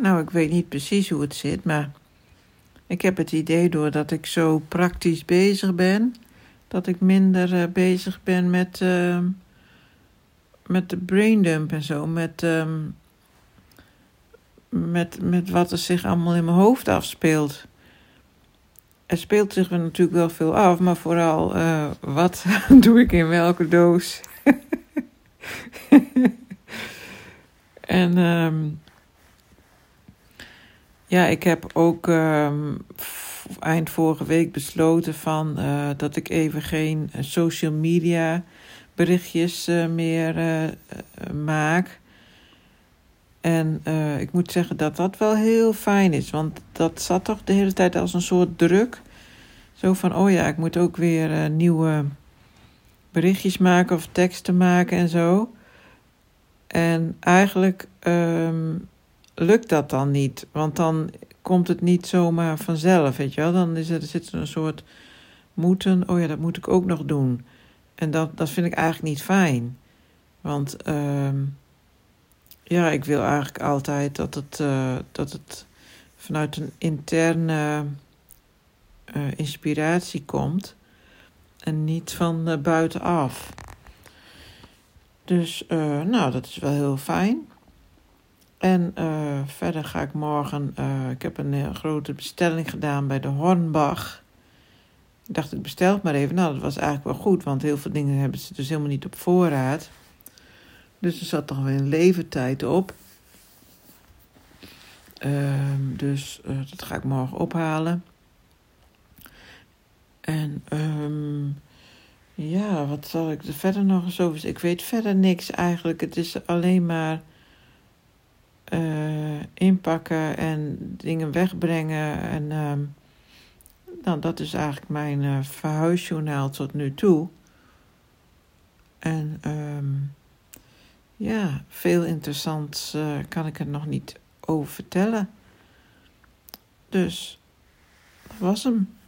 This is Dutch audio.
Nou, ik weet niet precies hoe het zit, maar ik heb het idee doordat ik zo praktisch bezig ben, dat ik minder uh, bezig ben met, uh, met de braindump en zo, met, uh, met, met wat er zich allemaal in mijn hoofd afspeelt. Er speelt zich natuurlijk wel veel af, maar vooral uh, wat doe ik in welke doos. en um, ja, ik heb ook um, eind vorige week besloten van, uh, dat ik even geen social media berichtjes uh, meer maak. En ik moet zeggen dat dat wel heel fijn is. Want dat zat toch de hele tijd als een soort druk. Zo van, oh ja, ik moet ook weer nieuwe berichtjes maken of teksten maken en zo. En eigenlijk um, lukt dat dan niet. Want dan komt het niet zomaar vanzelf, weet je wel. Dan is er, zit er een soort moeten. Oh ja, dat moet ik ook nog doen. En dat, dat vind ik eigenlijk niet fijn. Want... Um, ja, ik wil eigenlijk altijd dat het, uh, dat het vanuit een interne uh, inspiratie komt en niet van uh, buitenaf. Dus, nou, dat is wel heel fijn. En verder ga ik morgen, ik heb een grote bestelling gedaan bij de Hornbach. Ik dacht, ik bestel het maar even. Nou, dat was eigenlijk wel goed, want heel veel dingen hebben ze dus helemaal niet op voorraad. Dus er zat toch weer een levertijd op. Um, dus dat ga ik morgen ophalen. En um, ja, wat zal ik er verder nog eens over Ik weet verder niks eigenlijk. Het is alleen maar uh, inpakken en dingen wegbrengen. En um, dat is eigenlijk mijn uh, verhuisjournaal tot nu toe. En um, ja, veel interessants uh, kan ik er nog niet over vertellen. Dus, dat was hem.